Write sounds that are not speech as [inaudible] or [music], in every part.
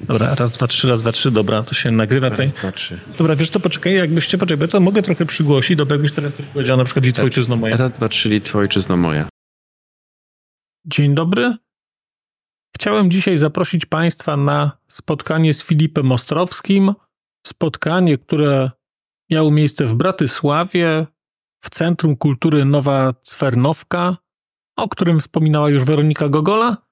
Dobra, raz, dwa, trzy, raz, dwa, trzy, dobra, to się nagrywa tutaj. Raz, dwa, trzy. Dobra, wiesz to poczekaj, jakbyście, poczekaj, bo ja to mogę trochę przygłosić, dobra, jakbyś teraz coś powiedział, na przykład Litwo ojczyzno moja. Raz, dwa, trzy, Litwo, ojczyzno moja. Dzień dobry. Chciałem dzisiaj zaprosić Państwa na spotkanie z Filipem Ostrowskim. Spotkanie, które miało miejsce w Bratysławie, w Centrum Kultury Nowa Cwernowka, o którym wspominała już Weronika Gogola.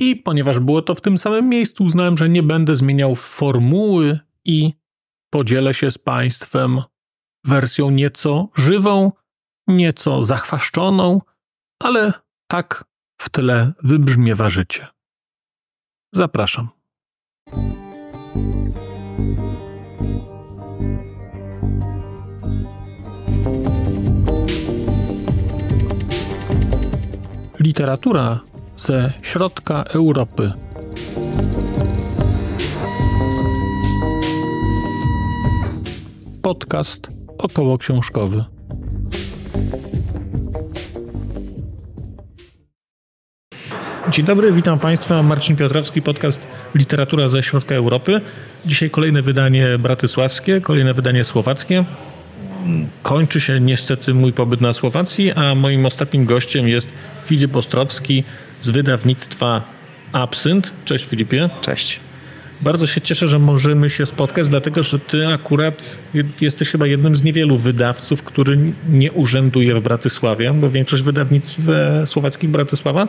I ponieważ było to w tym samym miejscu, uznałem, że nie będę zmieniał formuły i podzielę się z Państwem wersją nieco żywą, nieco zachwaszczoną, ale tak w tle wybrzmiewa życie. Zapraszam. Literatura ze środka Europy. Podcast około książkowy. Dzień dobry, witam Państwa. Marcin Piotrowski, podcast Literatura ze Środka Europy. Dzisiaj kolejne wydanie bratysławskie, kolejne wydanie słowackie. Kończy się niestety mój pobyt na Słowacji, a moim ostatnim gościem jest Filip Ostrowski z wydawnictwa Absynt. Cześć Filipie. Cześć. Bardzo się cieszę, że możemy się spotkać, dlatego że ty akurat jesteś chyba jednym z niewielu wydawców, który nie urzęduje w Bratysławie, bo większość wydawnictw e, słowackich Bratysława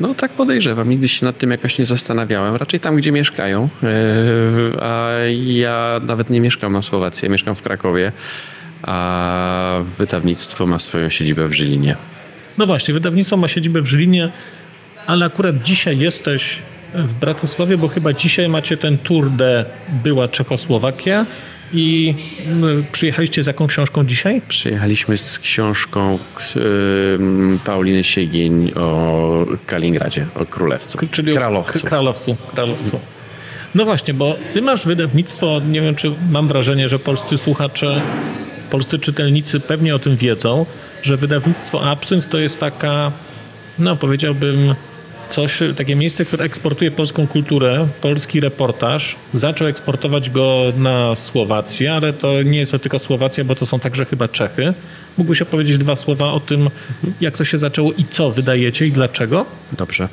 No tak podejrzewam. Nigdy się nad tym jakoś nie zastanawiałem. Raczej tam, gdzie mieszkają. Yy, A ja nawet nie mieszkam na Słowacji. Ja mieszkam w Krakowie. A wydawnictwo ma swoją siedzibę w Żylinie. No właśnie, wydawnictwo ma siedzibę w Żylinie, ale akurat dzisiaj jesteś w Bratysławie, bo chyba dzisiaj macie ten tour de była Czechosłowakia i przyjechaliście z jaką książką dzisiaj? Przyjechaliśmy z książką Pauliny Siegień o Kaliningradzie, o królewcu. Czyli Kralowcu. K- Kralowcu. Kralowcu. No właśnie, bo ty masz wydawnictwo, nie wiem czy mam wrażenie, że polscy słuchacze, polscy czytelnicy pewnie o tym wiedzą, że wydawnictwo Absynt to jest taka, no powiedziałbym, coś, takie miejsce, które eksportuje polską kulturę, polski reportaż. Zaczął eksportować go na Słowację, ale to nie jest to tylko Słowacja, bo to są także chyba Czechy. Mógłbyś opowiedzieć dwa słowa o tym, jak to się zaczęło i co wydajecie i dlaczego? Dobrze.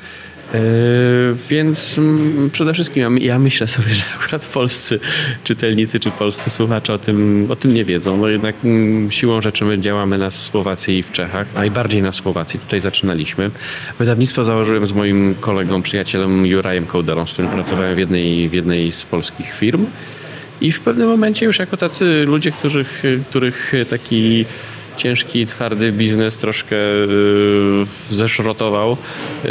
Yy, więc mm, przede wszystkim ja, ja myślę sobie, [laughs] że akurat polscy czytelnicy czy polscy słuchacze o tym, o tym nie wiedzą. No jednak mm, siłą rzeczy my działamy na Słowacji i w Czechach, najbardziej na Słowacji. Tutaj zaczynaliśmy. Wydawnictwo założyłem z moim kolegą, przyjacielem Jurajem Kołderą, z którym pracowałem w jednej, w jednej z polskich firm. I w pewnym momencie już jako tacy ludzie, których, których taki ciężki, twardy biznes troszkę yy, zeszrotował, yy,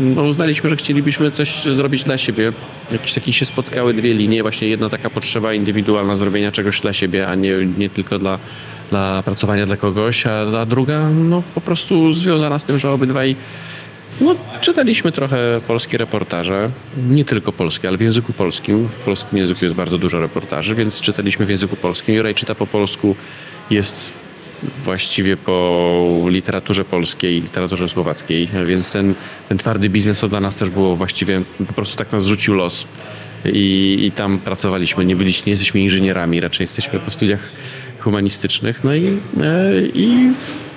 no uznaliśmy, że chcielibyśmy coś zrobić dla siebie. Jakieś takie się spotkały dwie linie, właśnie jedna taka potrzeba indywidualna zrobienia czegoś dla siebie, a nie, nie tylko dla, dla pracowania dla kogoś, a, a druga no po prostu związana z tym, że obydwaj no, czytaliśmy trochę polskie reportaże, nie tylko polskie, ale w języku polskim. W polskim języku jest bardzo dużo reportaży, więc czytaliśmy w języku polskim. Juraj czyta po polsku, jest właściwie po literaturze polskiej i literaturze słowackiej, więc ten, ten twardy biznes to dla nas też było właściwie, po prostu tak nas rzucił los. I, i tam pracowaliśmy, nie, byliśmy, nie jesteśmy inżynierami, raczej jesteśmy po studiach humanistycznych. No i, e, i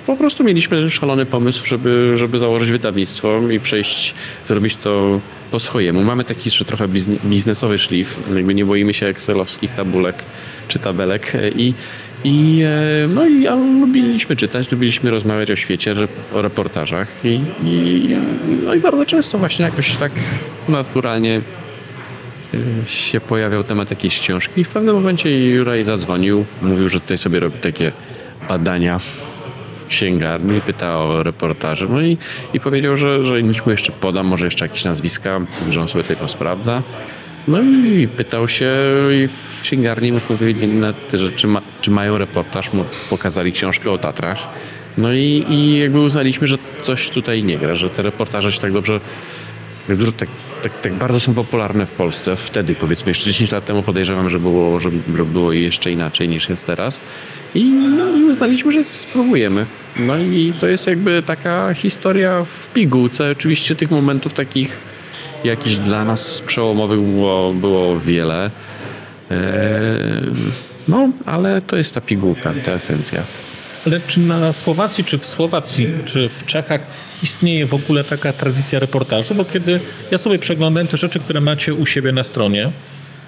po prostu mieliśmy szalony pomysł, żeby, żeby założyć wydawnictwo i przejść, zrobić to po swojemu. Mamy taki jeszcze trochę bizn- biznesowy szlif, jakby nie boimy się excelowskich tabulek czy tabelek i i, e, no i lubiliśmy czytać, lubiliśmy rozmawiać o świecie, o reportażach i, i, no i bardzo często właśnie jakoś tak naturalnie e, się pojawiał temat jakiejś książki i w pewnym momencie Juraj zadzwonił, mówił, że tutaj sobie robi takie badania w księgarni, pyta o reportaże, no i, i powiedział, że, że niech mu jeszcze poda, może jeszcze jakieś nazwiska, że on sobie tylko sprawdza. No i pytał się i w księgarni mu powiedzieli na te rzeczy, ma, czy mają reportaż, mu pokazali książkę o Tatrach. No i, i jakby uznaliśmy, że coś tutaj nie gra, że te reportaże się tak dobrze, dużo, tak, tak, tak bardzo są popularne w Polsce. Wtedy powiedzmy jeszcze 10 lat temu podejrzewam, że było, że było jeszcze inaczej niż jest teraz. I, no, i uznaliśmy, że spróbujemy. No i to jest jakby taka historia w pigułce. Oczywiście tych momentów takich jakichś dla nas przełomowych było, było wiele. No, ale to jest ta pigułka, ta esencja. Ale czy na Słowacji, czy w Słowacji, czy w Czechach istnieje w ogóle taka tradycja reportażu? Bo kiedy ja sobie przeglądałem te rzeczy, które macie u siebie na stronie,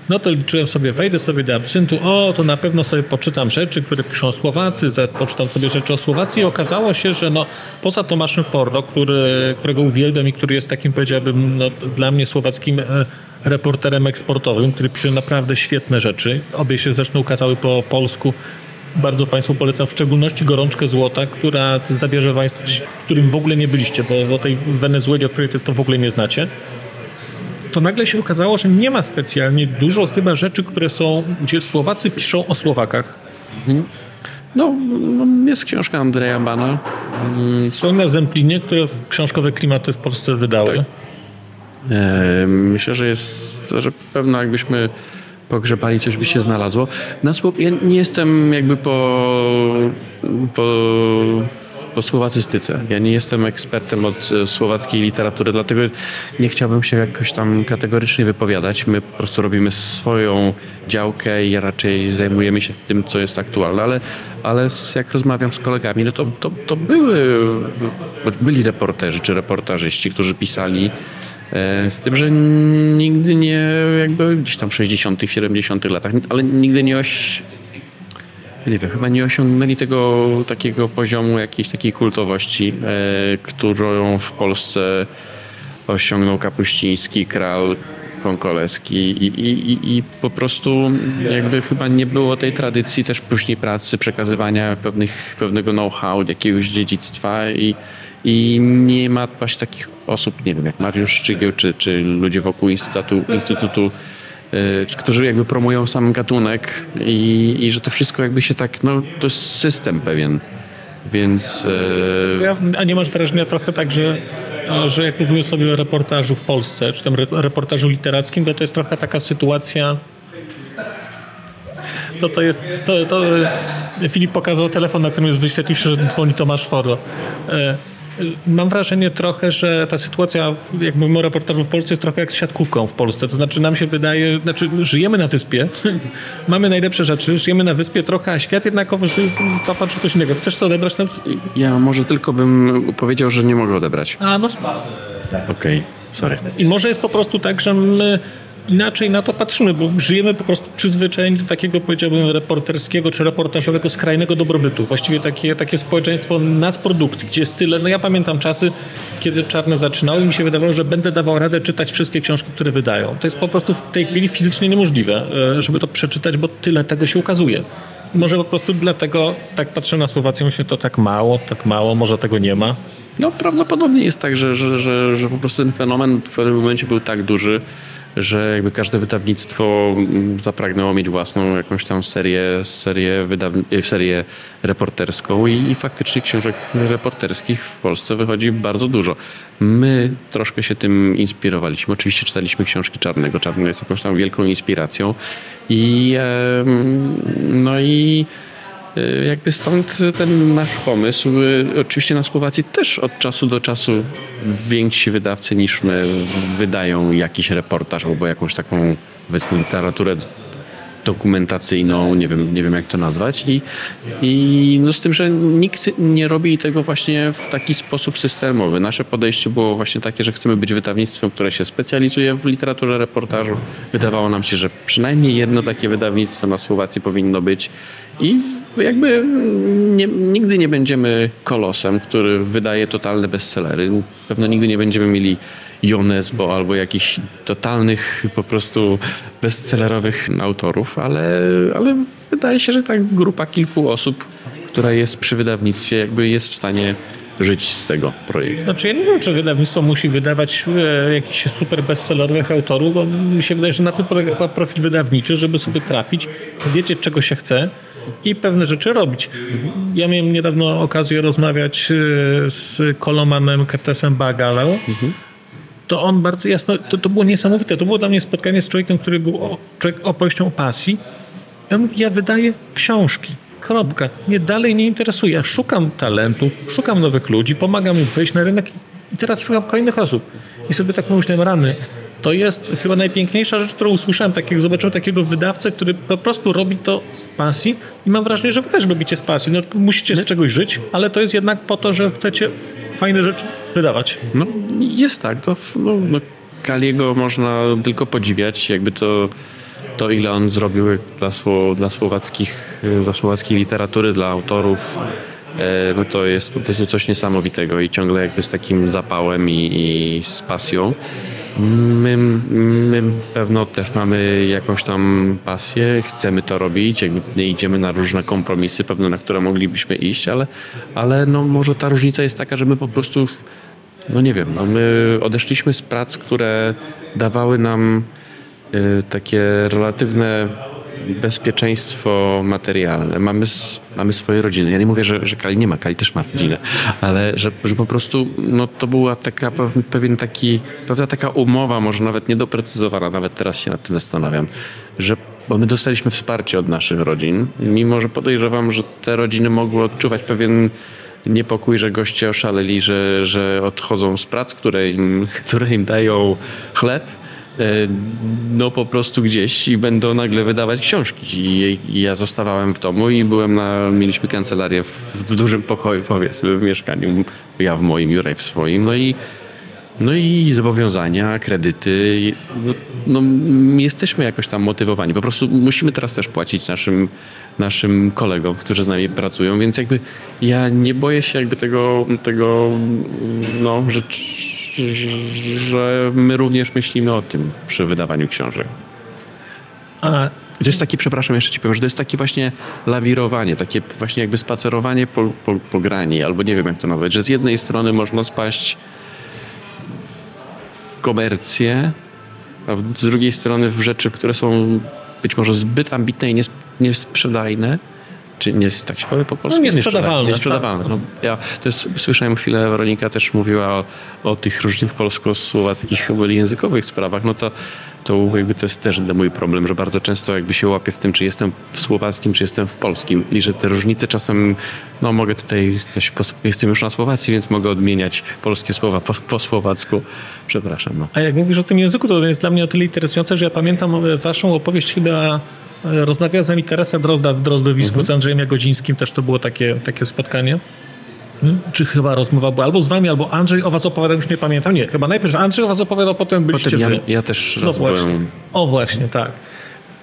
no to liczyłem sobie, wejdę sobie do absyntu, o, to na pewno sobie poczytam rzeczy, które piszą Słowacy, poczytam sobie rzeczy o Słowacji i okazało się, że no, poza Tomaszem Fordo, który, którego uwielbiam i który jest takim, powiedziałbym, no, dla mnie słowackim e, reporterem eksportowym, który pisze naprawdę świetne rzeczy. Obie się zresztą ukazały po polsku. Bardzo Państwu polecam, w szczególności Gorączkę Złota, która zabierze Państwa, w którym w ogóle nie byliście, bo o tej Wenezueli, o której to w ogóle nie znacie to nagle się okazało, że nie ma specjalnie dużo chyba rzeczy, które są, gdzie Słowacy piszą o Słowakach. Mhm. No, jest książka Andrzeja Bana. Mm, są na Zemplinie, które książkowe klimaty w Polsce wydały. Tak. E, myślę, że jest, że pewno jakbyśmy pogrzebali, coś by się znalazło. Na ja nie jestem jakby po, po po słowacystyce. Ja nie jestem ekspertem od e, słowackiej literatury, dlatego nie chciałbym się jakoś tam kategorycznie wypowiadać. My po prostu robimy swoją działkę i raczej zajmujemy się tym, co jest aktualne, ale, ale jak rozmawiam z kolegami, no to, to, to były, byli reporterzy czy reportażyści, którzy pisali e, z tym, że nigdy nie, jakby gdzieś tam w 60., 70. latach, ale nigdy nie oś, nie wiem, chyba nie osiągnęli tego takiego poziomu jakiejś takiej kultowości, e, którą w Polsce osiągnął Kapuściński, Kral, Konkoleski i, i, i, po prostu jakby chyba nie było tej tradycji też później pracy, przekazywania pewnych, pewnego know-how, jakiegoś dziedzictwa i, i nie ma właśnie takich osób, nie wiem, jak Mariusz Szczygieł czy, czy ludzie wokół Instytutu, Instytutu którzy jakby promują sam gatunek i, i że to wszystko jakby się tak, no to jest system pewien, więc... Y, a nie masz wrażenia trochę tak, że że jak mówimy sobie o reportażu w Polsce, czy tym reportażu literackim, to to jest trochę taka sytuacja to to jest, to, to Filip pokazał telefon, na którym jest wyświetlił się, że dzwoni Tomasz Foro. Mam wrażenie trochę, że ta sytuacja, jak mówimy o reportażu w Polsce, jest trochę jak z siatkówką w Polsce. To znaczy nam się wydaje, znaczy żyjemy na wyspie, [laughs] mamy najlepsze rzeczy, żyjemy na wyspie trochę, a świat jednakowo żyje, popatrzy coś innego. Chcesz to odebrać? Ja może tylko bym powiedział, że nie mogę odebrać. A, no Okej, okay. sorry. I może jest po prostu tak, że my inaczej na to patrzymy, bo żyjemy po prostu przyzwyczajeni do takiego, powiedziałbym, reporterskiego czy reportażowego skrajnego dobrobytu. Właściwie takie, takie społeczeństwo nadprodukcji, gdzie jest tyle. No ja pamiętam czasy, kiedy czarne zaczynały i mi się wydawało, że będę dawał radę czytać wszystkie książki, które wydają. To jest po prostu w tej chwili fizycznie niemożliwe, e, żeby to przeczytać, bo tyle tego się ukazuje. Może po prostu dlatego tak patrzę na Słowację, myślę, to tak mało, tak mało, może tego nie ma. No prawdopodobnie jest tak, że, że, że, że po prostu ten fenomen w pewnym momencie był tak duży, że jakby każde wydawnictwo mm, zapragnęło mieć własną jakąś tam serię, serię, wydawni- e, serię reporterską i, i faktycznie książek reporterskich w Polsce wychodzi bardzo dużo. My troszkę się tym inspirowaliśmy. Oczywiście czytaliśmy książki Czarnego. Czarny jest jakąś tam wielką inspiracją i no i jakby stąd ten nasz pomysł. E, oczywiście na Słowacji też od czasu do czasu więksi wydawcy niż my wydają jakiś reportaż albo jakąś taką literaturę dokumentacyjną, nie wiem, nie wiem jak to nazwać i, i no z tym, że nikt nie robi tego właśnie w taki sposób systemowy. Nasze podejście było właśnie takie, że chcemy być wydawnictwem, które się specjalizuje w literaturze reportażu. Wydawało nam się, że przynajmniej jedno takie wydawnictwo na Słowacji powinno być i jakby nie, nigdy nie będziemy kolosem, który wydaje totalne bestsellery. Pewno nigdy nie będziemy mieli Jonesbo albo jakichś totalnych po prostu bestsellerowych autorów, ale, ale wydaje się, że ta grupa kilku osób, która jest przy wydawnictwie, jakby jest w stanie żyć z tego projektu. Znaczy ja nie wiem, czy wydawnictwo musi wydawać e, jakichś super bestsellerowych autorów, bo mi się wydaje, że na tym polega profil wydawniczy, żeby sobie trafić, wiedzieć czego się chce i pewne rzeczy robić. Ja miałem niedawno okazję rozmawiać e, z kolomanem Kertesem Bagalą, mhm to on bardzo jasno, to, to było niesamowite. To było dla mnie spotkanie z człowiekiem, który był o, człowiek opowieścią o pasji. Ja mówię, ja wydaję książki. Kropka. Mnie dalej nie interesuje. Ja szukam talentów, szukam nowych ludzi, pomagam im wejść na rynek i teraz szukam kolejnych osób. I sobie tak myślałem, rany, to jest chyba najpiękniejsza rzecz, którą usłyszałem, tak jak zobaczyłem takiego wydawcę, który po prostu robi to z pasji i mam wrażenie, że wy też robicie z pasji. No, musicie z czegoś żyć, ale to jest jednak po to, że chcecie fajne rzeczy wydawać. No jest tak, to no, no, Kaliego można tylko podziwiać, jakby to to ile on zrobił dla, dla, słowackich, dla słowackiej literatury, dla autorów, e, no to jest po prostu coś niesamowitego i ciągle jakby z takim zapałem i, i z pasją. My, my pewno też mamy jakąś tam pasję, chcemy to robić, nie idziemy na różne kompromisy, pewno na które moglibyśmy iść, ale, ale no może ta różnica jest taka, że my po prostu już, no nie wiem, no my odeszliśmy z prac, które dawały nam y, takie relatywne bezpieczeństwo materialne. Mamy, mamy swoje rodziny. Ja nie mówię, że, że Kali nie ma, Kali też ma rodzinę, ale że, że po prostu no, to była taka pewien taki, pewna taka umowa, może nawet niedoprecyzowana, nawet teraz się nad tym zastanawiam, że bo my dostaliśmy wsparcie od naszych rodzin, mimo że podejrzewam, że te rodziny mogły odczuwać pewien niepokój, że goście oszaleli, że, że odchodzą z prac, które im, [laughs] które im dają chleb, no po prostu gdzieś i będą nagle wydawać książki. I, ja zostawałem w domu i byłem na, mieliśmy kancelarię w, w dużym pokoju, powiedzmy, w mieszkaniu. Ja w moim, Juraj w swoim. No i no i zobowiązania, kredyty. No, no, jesteśmy jakoś tam motywowani. Po prostu musimy teraz też płacić naszym, naszym kolegom, którzy z nami pracują, więc jakby ja nie boję się jakby tego, tego no, że że my również myślimy o tym przy wydawaniu książek. A to jest takie, przepraszam, jeszcze ci powiem, że to jest takie właśnie lawirowanie, takie właśnie jakby spacerowanie po, po, po grani, albo nie wiem jak to nazwać, że z jednej strony można spaść w komercję, a z drugiej strony w rzeczy, które są być może zbyt ambitne i niesprzedajne, czy nie tak się powie po polsku? No niesprzedawalne. Niesprzedawalne. Tak. No, ja też słyszałem chwilę, Weronika też mówiła o, o tych różnych polsko-słowackich językowych sprawach, no to to jakby to jest też mój problem, że bardzo często jakby się łapię w tym, czy jestem w słowackim, czy jestem w polskim i że te różnice czasem, no mogę tutaj coś, po, jestem już na Słowacji, więc mogę odmieniać polskie słowa po, po słowacku. Przepraszam. No. A jak mówisz o tym języku, to jest dla mnie o tyle interesujące, że ja pamiętam e, waszą opowieść chyba rozmawiała z nami Teresa Drozda w Drozdowisku mhm. z Andrzejem Jagodzińskim, też to było takie, takie spotkanie. Hmm? Czy chyba rozmowa była albo z wami, albo Andrzej o was opowiadał, już nie pamiętam. Nie, chyba najpierw Andrzej o was opowiadał, potem byliście potem ja, ja też no właśnie. O właśnie, tak.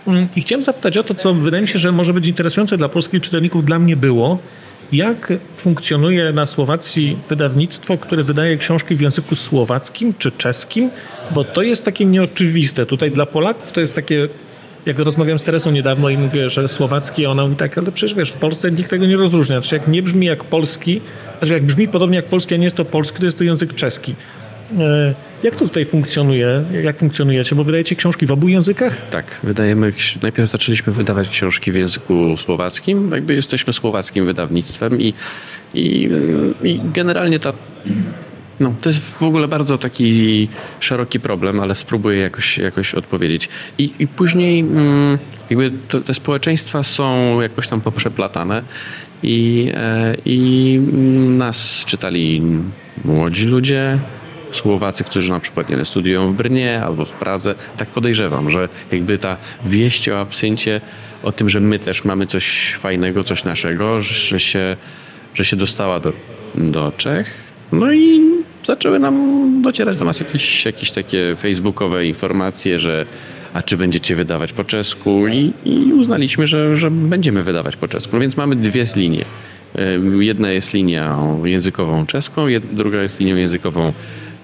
Mm, I chciałem zapytać o to, co wydaje mi się, że może być interesujące dla polskich czytelników, dla mnie było. Jak funkcjonuje na Słowacji wydawnictwo, które wydaje książki w języku słowackim czy czeskim? Bo to jest takie nieoczywiste. Tutaj dla Polaków to jest takie jak rozmawiam z Teresą niedawno i mówię, że słowacki, ona mówi tak, ale przecież wiesz, w Polsce nikt tego nie rozróżnia. Znaczy jak nie brzmi jak polski, znaczy jak brzmi podobnie jak polski, a nie jest to polski, to jest to język czeski. E, jak to tutaj funkcjonuje? Jak funkcjonujecie? Bo wydajecie książki w obu językach? Tak, wydajemy. Najpierw zaczęliśmy wydawać książki w języku słowackim. Jakby jesteśmy słowackim wydawnictwem i, i, i generalnie ta no, to jest w ogóle bardzo taki szeroki problem, ale spróbuję jakoś, jakoś odpowiedzieć. I, i później mm, jakby to, te społeczeństwa są jakoś tam poprzeplatane i, e, i nas czytali młodzi ludzie, Słowacy, którzy na przykład nie studiują w Brnie albo w Pradze. Tak podejrzewam, że jakby ta wieść o absyncie, o tym, że my też mamy coś fajnego, coś naszego, że się, że się dostała do, do Czech. No i zaczęły nam docierać do nas jakieś, jakieś takie facebookowe informacje, że a czy będziecie wydawać po czesku i, i uznaliśmy, że, że będziemy wydawać po czesku. No więc mamy dwie linie. Jedna jest linią językową czeską, druga jest linią językową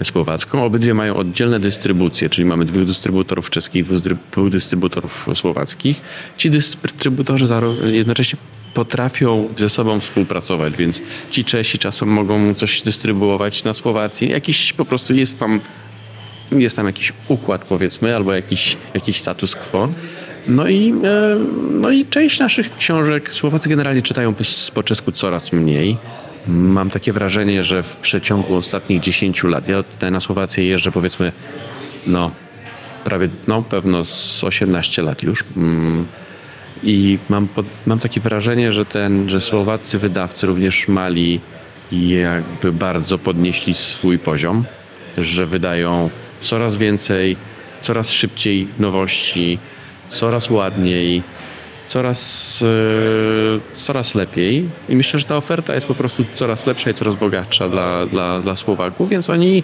słowacką. Obydwie mają oddzielne dystrybucje, czyli mamy dwóch dystrybutorów czeskich, dwóch dystrybutorów słowackich. Ci dystrybutorzy jednocześnie potrafią ze sobą współpracować, więc ci Czesi czasem mogą coś dystrybuować na Słowacji. Jakiś po prostu jest tam, jest tam jakiś układ powiedzmy, albo jakiś, jakiś status quo. No i, e, no i część naszych książek Słowacy generalnie czytają po czesku coraz mniej. Mam takie wrażenie, że w przeciągu ostatnich 10 lat, ja tutaj na Słowację jeżdżę powiedzmy, no prawie, no pewno z 18 lat już. Mm, i mam, mam takie wrażenie, że ten, że słowaccy wydawcy, również mali, jakby bardzo podnieśli swój poziom, że wydają coraz więcej, coraz szybciej nowości, coraz ładniej, coraz, yy, coraz lepiej. I myślę, że ta oferta jest po prostu coraz lepsza i coraz bogatsza dla, dla, dla Słowaków, więc oni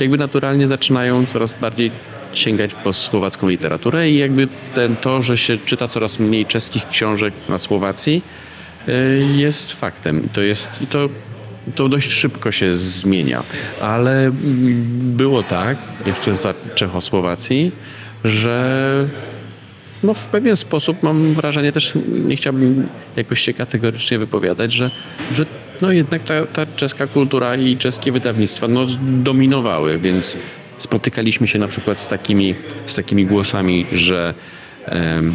jakby naturalnie zaczynają coraz bardziej sięgać po słowacką literaturę i jakby ten, to, że się czyta coraz mniej czeskich książek na Słowacji yy, jest faktem. I to jest, i to to dość szybko się zmienia. Ale było tak, jeszcze za Czechosłowacji, że no w pewien sposób mam wrażenie, też nie chciałbym jakoś się kategorycznie wypowiadać, że, że no jednak ta, ta czeska kultura i czeskie wydawnictwa no, dominowały, więc spotykaliśmy się na przykład z takimi, z takimi głosami, że um,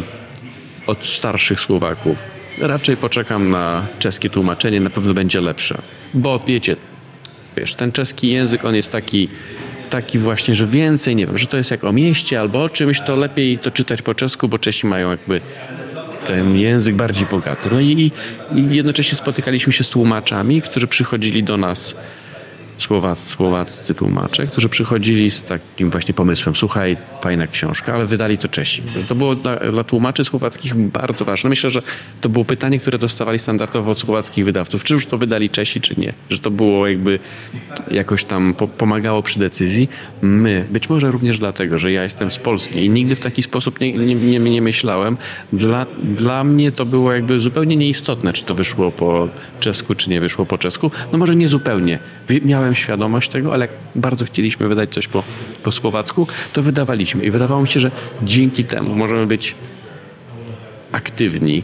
od starszych Słowaków raczej poczekam na czeskie tłumaczenie, na pewno będzie lepsze. Bo wiecie, wiesz, ten czeski język, on jest taki taki właśnie, że więcej, nie wiem, że to jest jak o mieście albo o czymś, to lepiej to czytać po czesku, bo Czesi mają jakby ten język bardziej bogaty. No i, i jednocześnie spotykaliśmy się z tłumaczami, którzy przychodzili do nas słowac, słowaccy tłumacze, którzy przychodzili z takim właśnie pomysłem, słuchaj, fajna książka, ale wydali to Czesi. To było dla, dla tłumaczy słowackich bardzo ważne. Myślę, że to było pytanie, które dostawali standardowo od słowackich wydawców, czy już to wydali Czesi, czy nie. Że to było jakby jakoś tam po, pomagało przy decyzji. My, być może również dlatego, że ja jestem z Polski i nigdy w taki sposób nie, nie, nie, nie myślałem. Dla, dla mnie to było jakby zupełnie nieistotne, czy to wyszło po czesku, czy nie wyszło po czesku. No może nie zupełnie. Miałem świadomość tego, ale jak bardzo chcieliśmy wydać coś po, po słowacku, to wydawaliśmy. I wydawało mi się, że dzięki temu możemy być aktywni,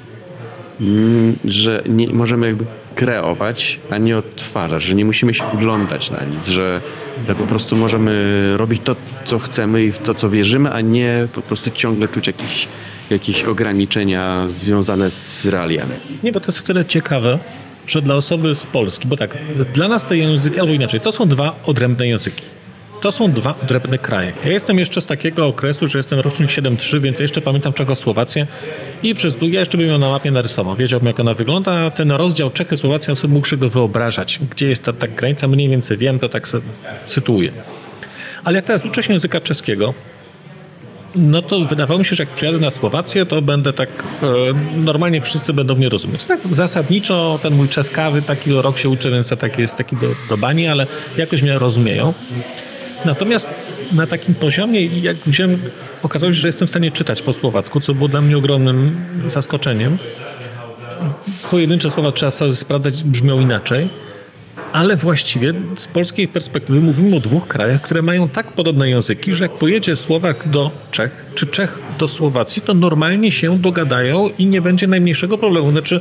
mm, że nie, możemy jakby kreować, a nie odtwarzać, że nie musimy się oglądać na nic, że, że po prostu możemy robić to, co chcemy i w to, co wierzymy, a nie po prostu ciągle czuć jakieś, jakieś ograniczenia związane z realiami. Nie, bo to jest o tyle ciekawe, że dla osoby z Polski, bo tak, dla nas te języki, albo inaczej, to są dwa odrębne języki. To są dwa odrębne kraje. Ja jestem jeszcze z takiego okresu, że jestem rocznik 7.3, więc jeszcze pamiętam Czechosłowację i przez ja jeszcze bym ją na mapie narysował. Wiedziałbym, jak ona wygląda, a ten rozdział Czechy-Słowacja sobie mógł go wyobrażać. Gdzie jest ta, ta granica, mniej więcej wiem, to tak sytuuję. Ale jak teraz uczę się języka czeskiego, no to wydawało mi się, że jak przyjadę na Słowację, to będę tak, e, normalnie wszyscy będą mnie rozumieć. Tak zasadniczo ten mój czeskawy taki rok się uczy, więc taki jest taki do, do bani, ale jakoś mnie rozumieją. Natomiast na takim poziomie, jak wziąłem, okazało się, że jestem w stanie czytać po słowacku, co było dla mnie ogromnym zaskoczeniem. Pojedyncze słowa trzeba sobie sprawdzać, brzmią inaczej ale właściwie z polskiej perspektywy mówimy o dwóch krajach, które mają tak podobne języki, że jak pojedzie Słowak do Czech, czy Czech do Słowacji, to normalnie się dogadają i nie będzie najmniejszego problemu. Znaczy,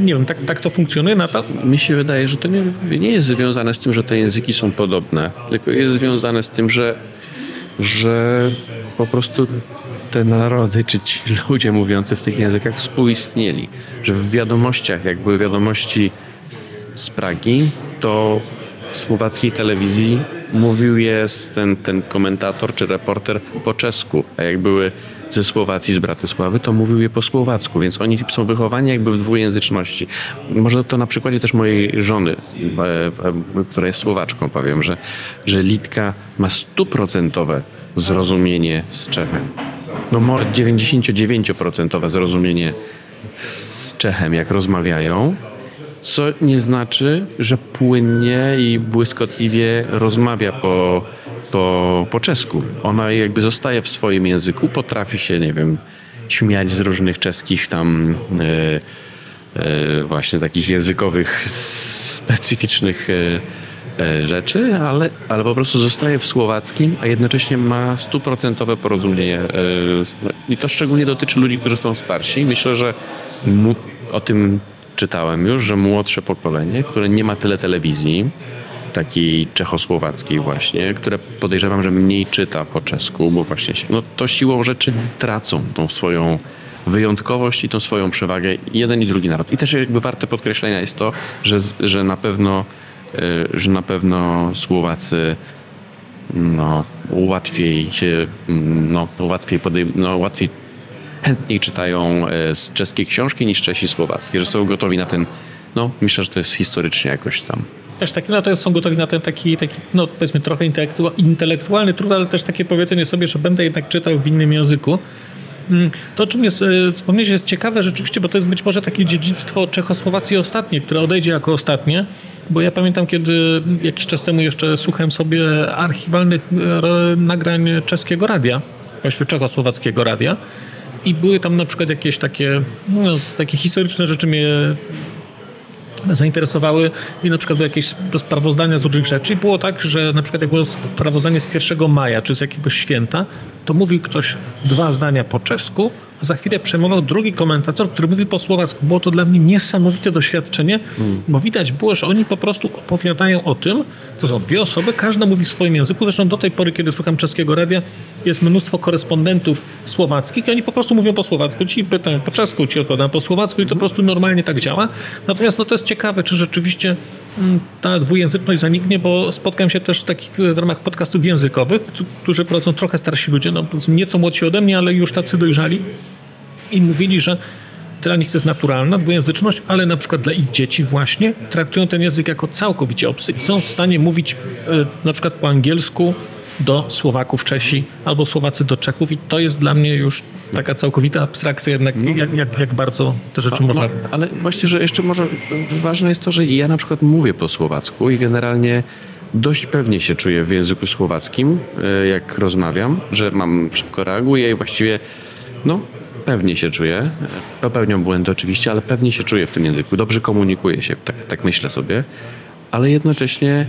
nie wiem, tak, tak to funkcjonuje na to? Mi się wydaje, że to nie, nie jest związane z tym, że te języki są podobne, tylko jest związane z tym, że, że po prostu te narody, czy ci ludzie mówiący w tych językach współistnieli. Że w wiadomościach, jak były wiadomości z Pragi, to w słowackiej telewizji mówił jest ten, ten komentator czy reporter po czesku, a jak były ze Słowacji, z Bratysławy, to mówił je po słowacku, więc oni są wychowani jakby w dwujęzyczności. Może to na przykładzie też mojej żony, e, e, która jest Słowaczką, powiem, że, że Litka ma stuprocentowe zrozumienie z Czechem. No może 99% zrozumienie z Czechem, jak rozmawiają, co nie znaczy, że płynnie i błyskotliwie rozmawia po, po, po czesku. Ona jakby zostaje w swoim języku, potrafi się, nie wiem, śmiać z różnych czeskich tam e, e, właśnie takich językowych specyficznych e, rzeczy, ale, ale po prostu zostaje w słowackim, a jednocześnie ma stuprocentowe porozumienie. E, I to szczególnie dotyczy ludzi, którzy są starsi. Myślę, że o tym czytałem już, że młodsze pokolenie, które nie ma tyle telewizji, takiej czechosłowackiej właśnie, które podejrzewam, że mniej czyta po czesku, bo właśnie się, no to siłą rzeczy tracą tą swoją wyjątkowość i tą swoją przewagę jeden i drugi naród. I też jakby warte podkreślenia jest to, że, że na pewno e, że na pewno Słowacy no, łatwiej się, no, łatwiej, podej- no, łatwiej chętniej czytają e, czeskie książki niż Czesi słowackie, że są gotowi na ten, no myślę, że to jest historycznie jakoś tam też taki, no to są gotowi na ten taki, taki no powiedzmy trochę intelektualny trud, ale też takie powiedzenie sobie, że będę jednak czytał w innym języku. Mm, to, o czym jest, e, wspomnieć jest ciekawe rzeczywiście, bo to jest być może takie dziedzictwo Czechosłowacji ostatnie, które odejdzie jako ostatnie, bo ja pamiętam, kiedy jakiś czas temu jeszcze słuchałem sobie archiwalnych e, nagrań czeskiego radia, właściwie czechosłowackiego radia i były tam na przykład jakieś takie, no, takie historyczne rzeczy mnie zainteresowały i na przykład jakieś sprawozdania z różnych rzeczy. I było tak, że na przykład jak było sprawozdanie z 1 maja czy z jakiegoś święta, to mówił ktoś dwa zdania po czesku, za chwilę przejmował drugi komentator, który mówił po słowacku. Było to dla mnie niesamowite doświadczenie, hmm. bo widać było, że oni po prostu opowiadają o tym, to są dwie osoby, każda mówi w swoim języku, zresztą do tej pory, kiedy słucham czeskiego radia, jest mnóstwo korespondentów słowackich i oni po prostu mówią po słowacku, ci pytają po czesku, ci odpowiadają po słowacku i to po prostu normalnie tak działa. Natomiast no, to jest ciekawe, czy rzeczywiście mm, ta dwujęzyczność zaniknie, bo spotkałem się też takich w ramach podcastów językowych, którzy prowadzą trochę starsi ludzie, no, nieco młodsi ode mnie, ale już tacy dojrzali i mówili, że dla nich to jest naturalna dwujęzyczność, ale na przykład dla ich dzieci właśnie traktują ten język jako całkowicie obcy i są w stanie mówić e, na przykład po angielsku do Słowaków, Czesi albo Słowacy do Czechów i to jest dla mnie już taka całkowita abstrakcja jednak, no. jak, jak, jak bardzo te rzeczy no, można... No, ale właśnie, że jeszcze może ważne jest to, że ja na przykład mówię po słowacku i generalnie dość pewnie się czuję w języku słowackim, e, jak rozmawiam, że mam szybko reaguję i właściwie no, pewnie się czuję. Popełniam błędy oczywiście, ale pewnie się czuję w tym języku. Dobrze komunikuję się, tak, tak myślę sobie. Ale jednocześnie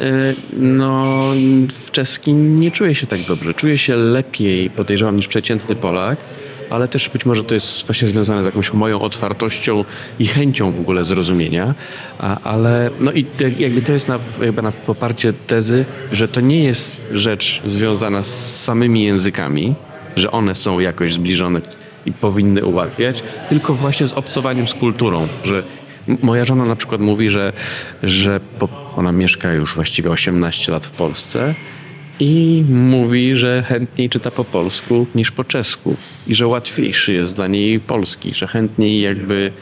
e, no, w czeskim nie czuję się tak dobrze. Czuję się lepiej, podejrzewam, niż przeciętny Polak ale też być może to jest właśnie związane z jakąś moją otwartością i chęcią w ogóle zrozumienia, a, ale no i jakby to jest na, jakby na poparcie tezy, że to nie jest rzecz związana z samymi językami, że one są jakoś zbliżone i powinny ułatwiać, tylko właśnie z obcowaniem z kulturą, że moja żona na przykład mówi, że, że ona mieszka już właściwie 18 lat w Polsce i mówi, że chętniej czyta po polsku niż po czesku i że łatwiejszy jest dla niej polski, że chętniej jakby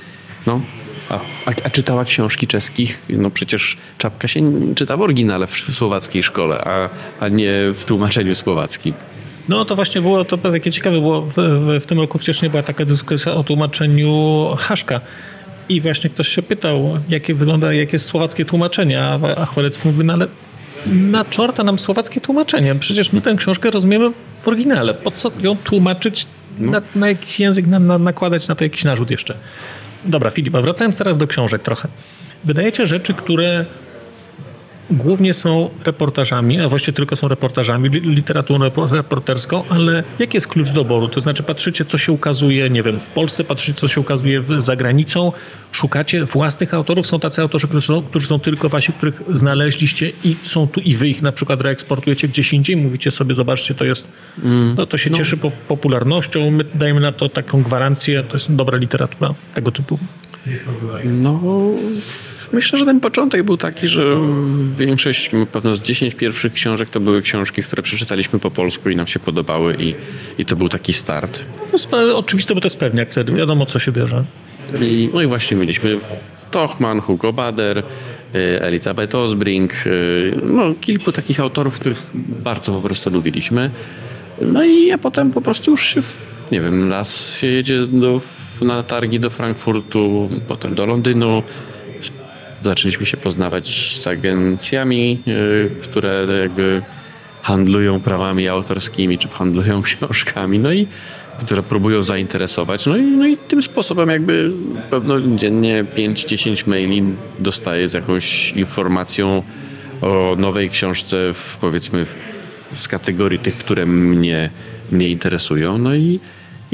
no, a, a, a, czytała książki czeskich? No przecież Czapka się czyta w oryginale w słowackiej szkole, a, a nie w tłumaczeniu słowackim. No to właśnie było to takie ciekawe, było w, w, w tym roku wcześniej była taka dyskusja o tłumaczeniu Haszka. I właśnie ktoś się pytał, jakie wygląda, jakie jest słowackie tłumaczenie, a, a Chwalecki mówi, no ale na czorta nam słowackie tłumaczenie. Przecież my tę książkę rozumiemy w oryginale. Po co ją tłumaczyć no. na, na, jakiś język, na, na, nakładać na to jakiś narzut jeszcze? Dobra, Filipa, wracając teraz do książek trochę. Wydajecie rzeczy, które głównie są reportażami, a właściwie tylko są reportażami, literaturą reporterską, ale jaki jest klucz doboru? To znaczy patrzycie, co się ukazuje, nie wiem, w Polsce, patrzycie, co się ukazuje za granicą, szukacie własnych autorów, są tacy autorzy, którzy są, którzy są tylko wasi, których znaleźliście i są tu i wy ich na przykład reeksportujecie gdzieś indziej, mówicie sobie, zobaczcie, to jest, no to się no. cieszy po, popularnością, my dajemy na to taką gwarancję, to jest dobra literatura tego typu. No, myślę, że ten początek był taki, że większość, pewno z 10 pierwszych książek to były książki, które przeczytaliśmy po polsku i nam się podobały i, i to był taki start. No, oczywiste, bo to jest pewniak wtedy, wiadomo co się bierze. I, no i właśnie mieliśmy Tochman, Hugo Bader, y, Elizabeth Osbrink, y, no kilku takich autorów, których bardzo po prostu lubiliśmy. No i ja potem po prostu już się, nie wiem, raz się jedzie do na targi do Frankfurtu, potem do Londynu. Zaczęliśmy się poznawać z agencjami, y, które jakby handlują prawami autorskimi, czy handlują [laughs] książkami, no i które próbują zainteresować. No i, no i tym sposobem jakby pewno dziennie 5-10 maili dostaję z jakąś informacją o nowej książce w, powiedzmy z kategorii tych, które mnie, mnie interesują. No i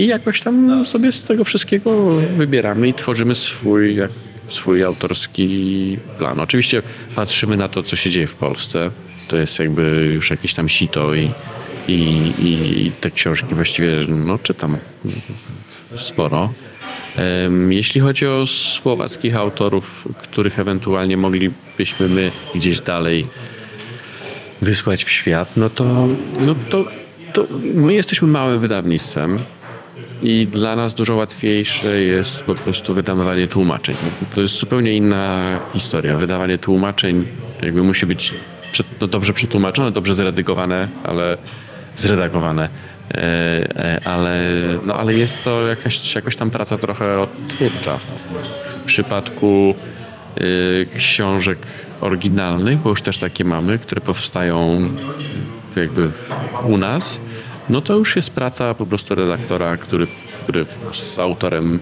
i jakoś tam sobie z tego wszystkiego wybieramy i tworzymy swój, swój autorski plan. Oczywiście patrzymy na to, co się dzieje w Polsce. To jest jakby już jakieś tam sito i, i, i te książki właściwie no, czytam sporo. Jeśli chodzi o słowackich autorów, których ewentualnie moglibyśmy my gdzieś dalej wysłać w świat, no to, no to, to my jesteśmy małym wydawnictwem I dla nas dużo łatwiejsze jest po prostu wydawanie tłumaczeń. To jest zupełnie inna historia. Wydawanie tłumaczeń jakby musi być no, dobrze przetłumaczone, dobrze zredagowane, ale zredagowane. E, e, ale, no, ale jest to jakaś, jakoś tam praca trochę odtwórcza. W przypadku y, książek oryginalnych, bo już też takie mamy, które powstają jakby u nas, no to już jest praca po prostu redaktora, który, który z autorem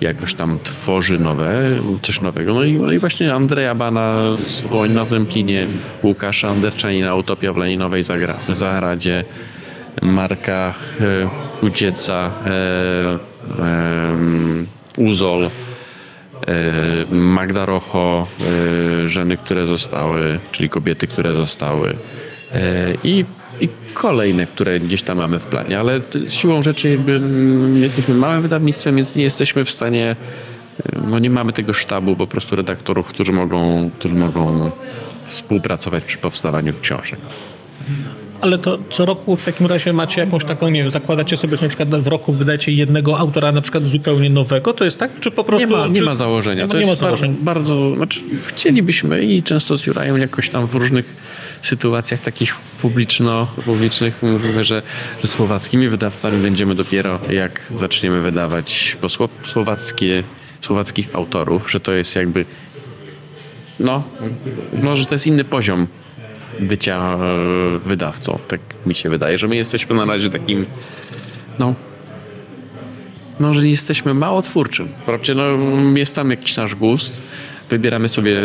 jakoś tam tworzy nowe, coś nowego. No i, no i właśnie Andrzeja Bana Słoń na Zemplinie, Łukasza Anderczanina Utopia w Leninowej Zagradzie, Marka e, Ucieca, e, e, Uzol, e, Magda Rocho, e, żeny, które zostały, czyli kobiety, które zostały e, i kolejne, które gdzieś tam mamy w planie, ale siłą rzeczy jakby mm, jesteśmy małym wydawnictwem, więc nie jesteśmy w stanie, no nie mamy tego sztabu po prostu redaktorów, którzy mogą, którzy mogą współpracować przy powstawaniu książek. Ale to co roku w takim razie macie jakąś taką, nie wiem, zakładacie sobie, że na przykład w roku wydajecie jednego autora na przykład zupełnie nowego, to jest tak? Czy po prostu... Nie ma, nie czy... ma założenia. To nie ma założeń. bardzo, znaczy chcielibyśmy i często z Jurajem jakoś tam w różnych sytuacjach takich publiczno, publicznych mówimy, że, że słowackimi wydawcami będziemy dopiero jak zaczniemy wydawać po słowackie, słowackich autorów, że to jest jakby no, no, że to jest inny poziom bycia e, wydawcą. Tak mi się wydaje, że my jesteśmy na razie takim, no, no, że jesteśmy mało twórczym. Wprawdzie no, jest tam jakiś nasz gust, wybieramy sobie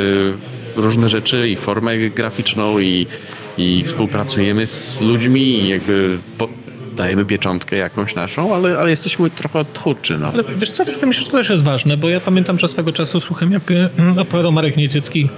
różne rzeczy i formę graficzną i, i współpracujemy z ludźmi i jakby po, dajemy pieczątkę jakąś naszą, ale, ale jesteśmy trochę twórczy. No. Ale wiesz co, tak myślę, że to też jest ważne, bo ja pamiętam, że swego czasu słucham, jak mm, opowiadał Marek Nieciecki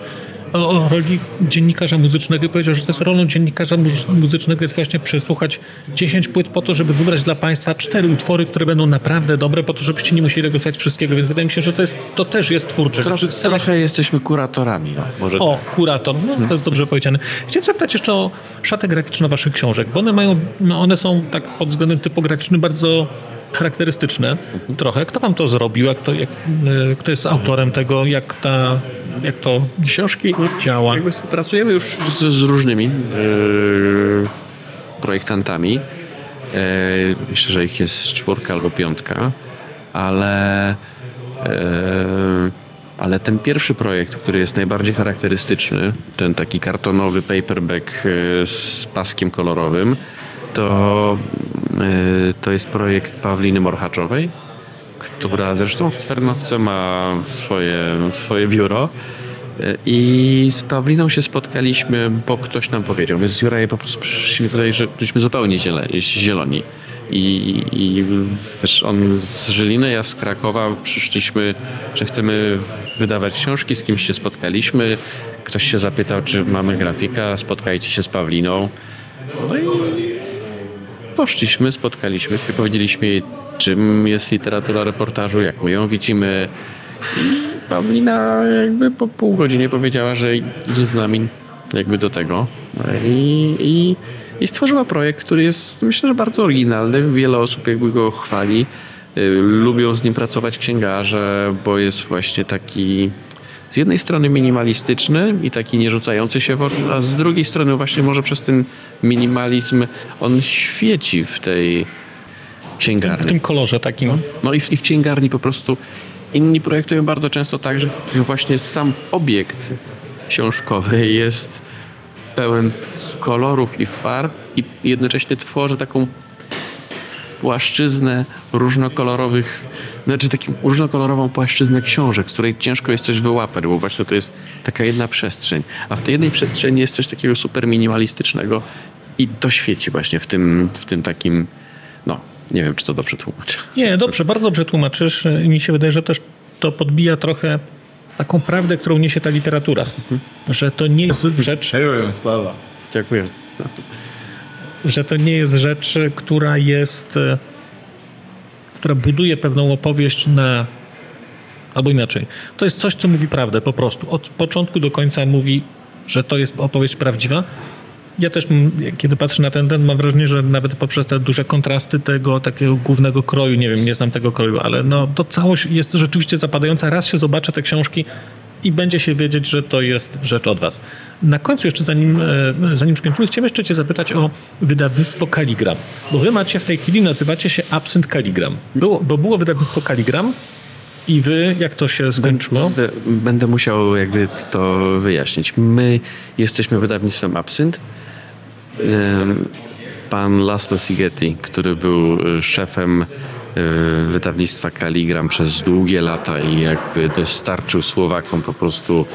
o, roli dziennikarza muzycznego i powiedział, że to jest rolą dziennikarza muzycznego jest właśnie przesłuchać 10 płyt po to, żeby wybrać dla Państwa cztery utwory, które będą naprawdę dobre, po to, żebyście nie musieli tego słuchać wszystkiego, więc wydaje mi się, że to, jest, to też jest twórcze. Trochę, trochę jesteśmy kuratorami. No, może o, tak. kurator, no, to jest dobrze powiedziane. Chciałem zapytać jeszcze o szatę graficzną Waszych książek, bo one mają, no, one są tak pod względem typograficznym bardzo charakterystyczne trochę. Kto wam to zrobił? Jak to, jak, e, kto jest autorem tego? Jak, ta, jak to książki działa? Jakby współpracujemy już z, z różnymi yy, projektantami. Yy, myślę, że ich jest czwórka albo piątka, ale yy, ale ten pierwszy projekt, który jest najbardziej charakterystyczny, ten taki kartonowy paperback z paskiem kolorowym, to to jest projekt Pawliny Morchaczowej, która zresztą w Cernowce ma swoje, swoje biuro. Y, I z Pawliną się spotkaliśmy, bo ktoś nam powiedział. Więc z Jurajem po prostu przyszliśmy tutaj, że byliśmy zupełnie zieloni. I, I, też on z Żyliny, ja z Krakowa przyszliśmy, że chcemy wydawać książki, z kimś się spotkaliśmy. Ktoś się zapytał, czy mamy grafika, spotkajcie się z Pawliną. No i poszliśmy, spotkaliśmy się, powiedzieliśmy jej, czym jest literatura reportażu, jak my ją widzimy. I Pawlina jakby po pół godzinie powiedziała, że idzie z nami jakby do tego. I, i, i stworzyła projekt, który jest myślę, że bardzo oryginalny. Wiele osób jakby go chwali. Y, lubią z nim pracować księgarze, bo jest właśnie taki z jednej strony minimalistyczny i taki nie rzucający się w oczy, a z drugiej strony właśnie może przez ten minimalizm on świeci w tej księgarni. W tym kolorze takim. No i w, i w księgarni po prostu inni projektują bardzo często tak, że właśnie sam obiekt książkowy jest pełen kolorów i farb i jednocześnie tworzy taką płaszczyznę różnokolorowych znaczy taką różnokolorową płaszczyznę książek, z której ciężko jest coś wyłapać, bo właśnie to jest taka jedna przestrzeń. A w tej jednej przestrzeni jest coś takiego super minimalistycznego i to świeci właśnie w tym, w tym takim, no, nie wiem, czy to dobrze tłumaczę. Nie, dobrze, bardzo dobrze tłumaczysz. Mi się wydaje, że też to podbija trochę taką prawdę, którą niesie ta literatura. Mhm. Że to nie jest rzecz... Dziękuję, Sława. Dziękuję. Że to nie jest rzecz, która jest która buduje pewną opowieść na. Albo inaczej. To jest coś, co mówi prawdę po prostu. Od początku do końca mówi, że to jest opowieść prawdziwa. ja też, kiedy patrzę na ten, ten, mam wrażenie, że nawet poprzez te duże kontrasty tego takiego głównego kroju, nie wiem, nie znam tego kroju, ale no, to całość jest rzeczywiście zapadająca. Raz się zobaczę te książki i będzie się wiedzieć, że to jest rzecz od was. Na końcu jeszcze, zanim, e, zanim skończymy, chciałem jeszcze cię zapytać o wydawnictwo Kaligram. Bo wy macie w tej chwili, nazywacie się Absent Kaligram. Było, bo było wydawnictwo Kaligram, i wy, jak to się skończyło? Będę, będę, musiał jakby to wyjaśnić. My jesteśmy wydawnictwem Absynt. Pan Laszlo Sigeti, który był szefem e, wydawnictwa Kaligram przez długie lata i jakby dostarczył Słowakom po prostu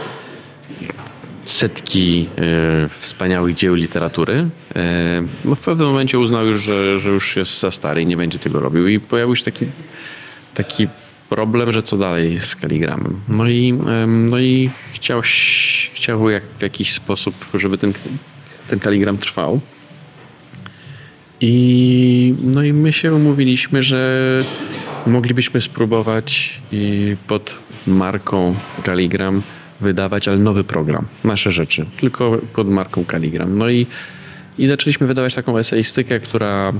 setki e, wspaniałych dzieł literatury. E, no w pewnym momencie uznał już, że, że już jest za stary i nie będzie tego robił. I pojawił się taki, taki problem, że co dalej z kaligramem. No i, no i chciał, chciał jak, w jakiś sposób, żeby ten, ten kaligram trwał. I, no i my się umówiliśmy, że moglibyśmy spróbować pod marką Kaligram wydawać, ale nowy program, nasze rzeczy, tylko pod marką Kaligram. No i, i zaczęliśmy wydawać taką eseistykę, która,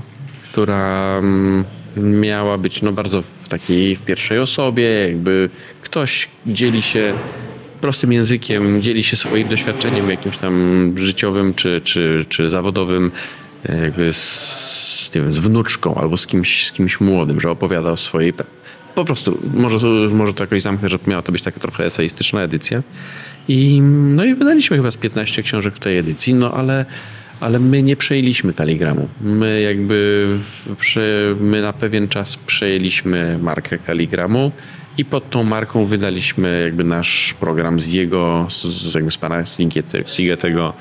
która mm, miała być no, bardzo w takiej w pierwszej osobie, jakby ktoś dzieli się prostym językiem, dzieli się swoim doświadczeniem jakimś tam życiowym czy, czy, czy zawodowym jakby z, nie wiem, z wnuczką albo z kimś, z kimś młodym, że opowiada o swojej po prostu, może, może to jakoś zamknę, że miała to być taka trochę eseistyczna edycja. I, no i wydaliśmy chyba z 15 książek w tej edycji, no ale ale my nie przejęliśmy Kaligramu. My jakby my na pewien czas przejęliśmy markę Kaligramu i pod tą marką wydaliśmy jakby nasz program z jego, z, jakby z pana Sigetego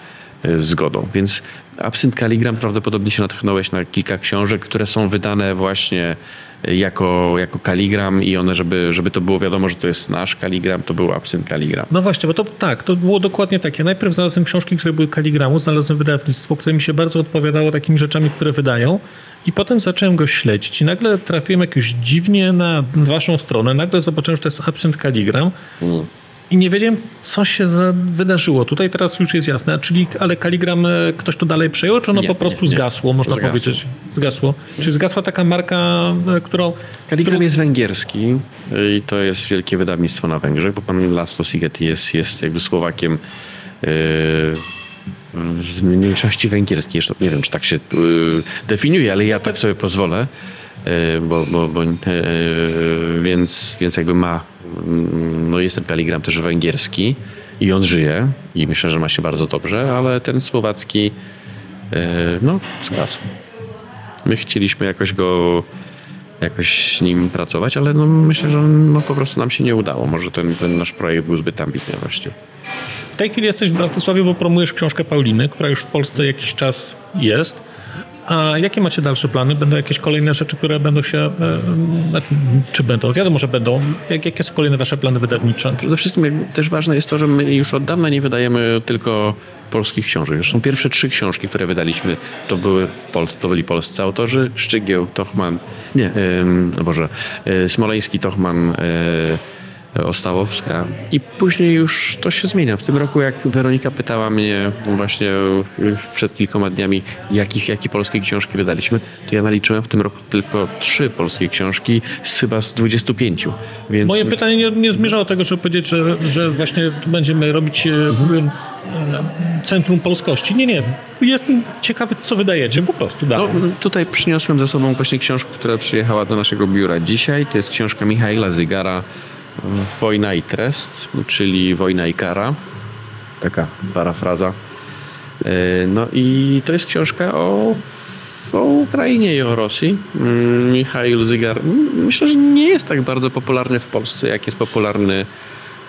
e, zgodą. Więc Absynt Kaligram prawdopodobnie się natchnąłeś na kilka książek, które są wydane właśnie jako, jako kaligram i one, żeby, żeby to było wiadomo, że to jest nasz kaligram, to był Absyn Kaligram. No właśnie, bo to tak, to było dokładnie takie. Najpierw znalazłem książki, które były kaligramu, znalazłem wydawnictwo, które mi się bardzo odpowiadało takimi rzeczami, które wydają i potem zacząłem go śledzić i nagle trafiłem jakoś dziwnie na waszą stronę, nagle zobaczyłem, że to jest Absent Kaligram. Mm i nie wiedziałem, co się wydarzyło. Tutaj teraz już jest jasne, czyli, ale Kaligram e, ktoś to dalej przejął, czy ono nie, po prostu nie, nie. zgasło, można zgasło. powiedzieć? Zgasło. Czy zgasła taka marka, e, którą... Kaligram którą... jest węgierski i to jest wielkie wydawnictwo na Węgrzech, bo pan Laszlo Sigeti jest, jest jakby Słowakiem yy, z mniejszości węgierskiej. Nie wiem, czy tak się yy, definiuje, ale ja tak sobie pozwolę. Bo, bo, bo, więc, więc jakby ma no jest ten Peligram też węgierski i on żyje i myślę, że ma się bardzo dobrze, ale ten słowacki e, no zgasł. My chcieliśmy jakoś go jakoś z nim pracować, ale no myślę, że no po prostu nam się nie udało. Może ten, ten nasz projekt był zbyt ambitny właśnie. W tej chwili jesteś w Bratysławie, bo promujesz książkę Pauliny, która już w Polsce jakiś czas jest. A jakie macie dalsze plany? Będą jakieś kolejne rzeczy, które będą się, e, znaczy, czy będą, wiadomo, że będą. Jak, jakie są kolejne wasze plany wydawnicze? Przede wszystkim też ważne jest to, że my już od dawna nie wydajemy tylko polskich książek. Zresztą pierwsze trzy książki, które wydaliśmy, to, były to byli polscy autorzy. Szczygieł, Tochman, nie, yy, Boże, yy, Smoleński, Tochman, yy, Ostałowska. I później już to się zmienia. W tym roku, jak Weronika pytała mnie właśnie przed kilkoma dniami, jakich, jakie polskie książki wydaliśmy, to ja naliczyłem w tym roku tylko trzy polskie książki z chyba z 25. Więc... Moje pytanie nie, nie zmierzało do tego, żeby powiedzieć, że, że właśnie będziemy robić mhm. Centrum Polskości. Nie, nie. Jestem ciekawy, co wydajecie po prostu. No, tutaj przyniosłem ze sobą właśnie książkę, która przyjechała do naszego biura dzisiaj. To jest książka Michaela Zygara Wojna i trest, czyli Wojna i kara. Taka parafraza. E, no i to jest książka o, o Ukrainie i o Rosji. Mm, Michał Zygar myślę, że nie jest tak bardzo popularny w Polsce, jak jest popularny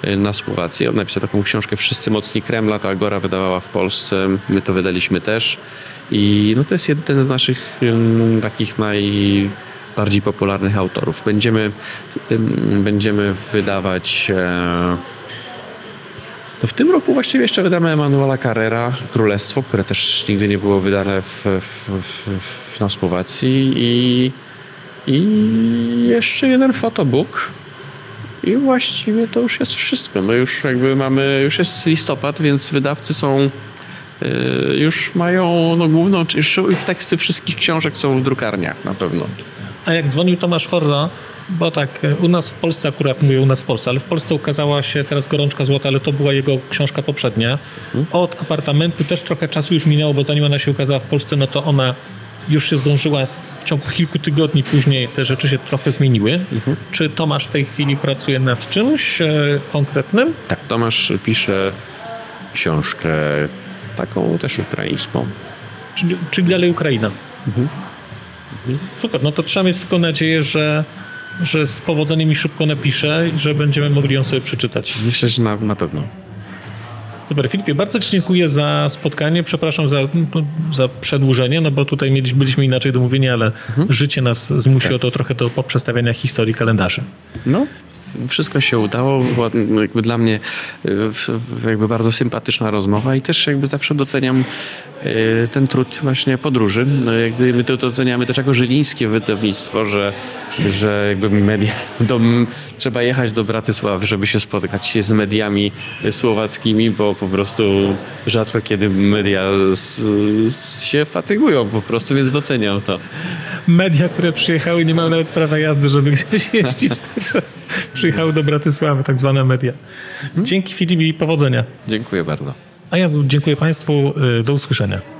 e, na Słowacji. On napisał taką książkę Wszyscy mocni Kremla, to Agora wydawała w Polsce, my to wydaliśmy też. I no to jest jeden z naszych mm, takich naj bardziej popularnych autorów. Będziemy, będziemy wydawać. E, no w tym roku właściwie jeszcze wydamy Emanuela Carrera, Królestwo, które też nigdy nie było wydane w, w, w, na Słowacji i, i jeszcze jeden fotobook. I właściwie to już jest wszystko. No już jakby mamy, już jest listopad, więc wydawcy są już mają no, główną, już ich teksty wszystkich książek są w drukarniach na pewno. A jak dzwonił Tomasz Forda, bo tak, u nas w Polsce akurat mówię u nas w Polsce, ale w Polsce ukazała się teraz Gorączka Złota, ale to była jego książka poprzednia. Od apartamentu też trochę czasu już minęło, bo zanim ona się ukazała w Polsce, no to ona już się zdążyła w ciągu kilku tygodni później te rzeczy się trochę zmieniły. Mhm. Czy Tomasz w tej chwili pracuje nad czymś e, konkretnym? Tak, Tomasz pisze książkę taką też ukraińską. Czyli, czyli dalej Ukraina. Mhm. Super, no to trzeba mieć tylko nadzieję, że, że z powodzeniem i szybko napisze i że będziemy mogli ją sobie przeczytać. Myślę, że na, na pewno. Super, Filipie, bardzo Ci dziękuję za spotkanie. Przepraszam za, za przedłużenie, no bo tutaj mieliśmy, byliśmy inaczej domówieni, ale mhm. życie nas zmusiło tak. to trochę do poprzestawiania historii kalendarzy. No, wszystko się udało. Była jakby dla mnie jakby bardzo sympatyczna rozmowa i też jakby zawsze doceniam e, ten trud właśnie podróży. No jakby my to doceniamy też jako żylińskie wydawnictwo, że, że jakby media, do, trzeba jechać do Bratysławy, żeby się spotkać się z mediami słowackimi, bo po prostu rzadko kiedy media z, z się fatygują po prostu, więc doceniam to. Media, które przyjechały nie mają nawet prawa jazdy, żeby gdzieś jeździć, [laughs] także przyjechały do Bratysławy, tak zwane media. Dzięki Filip i powodzenia. Dziękuję bardzo. A ja dziękuję Państwu. Y, do usłyszenia.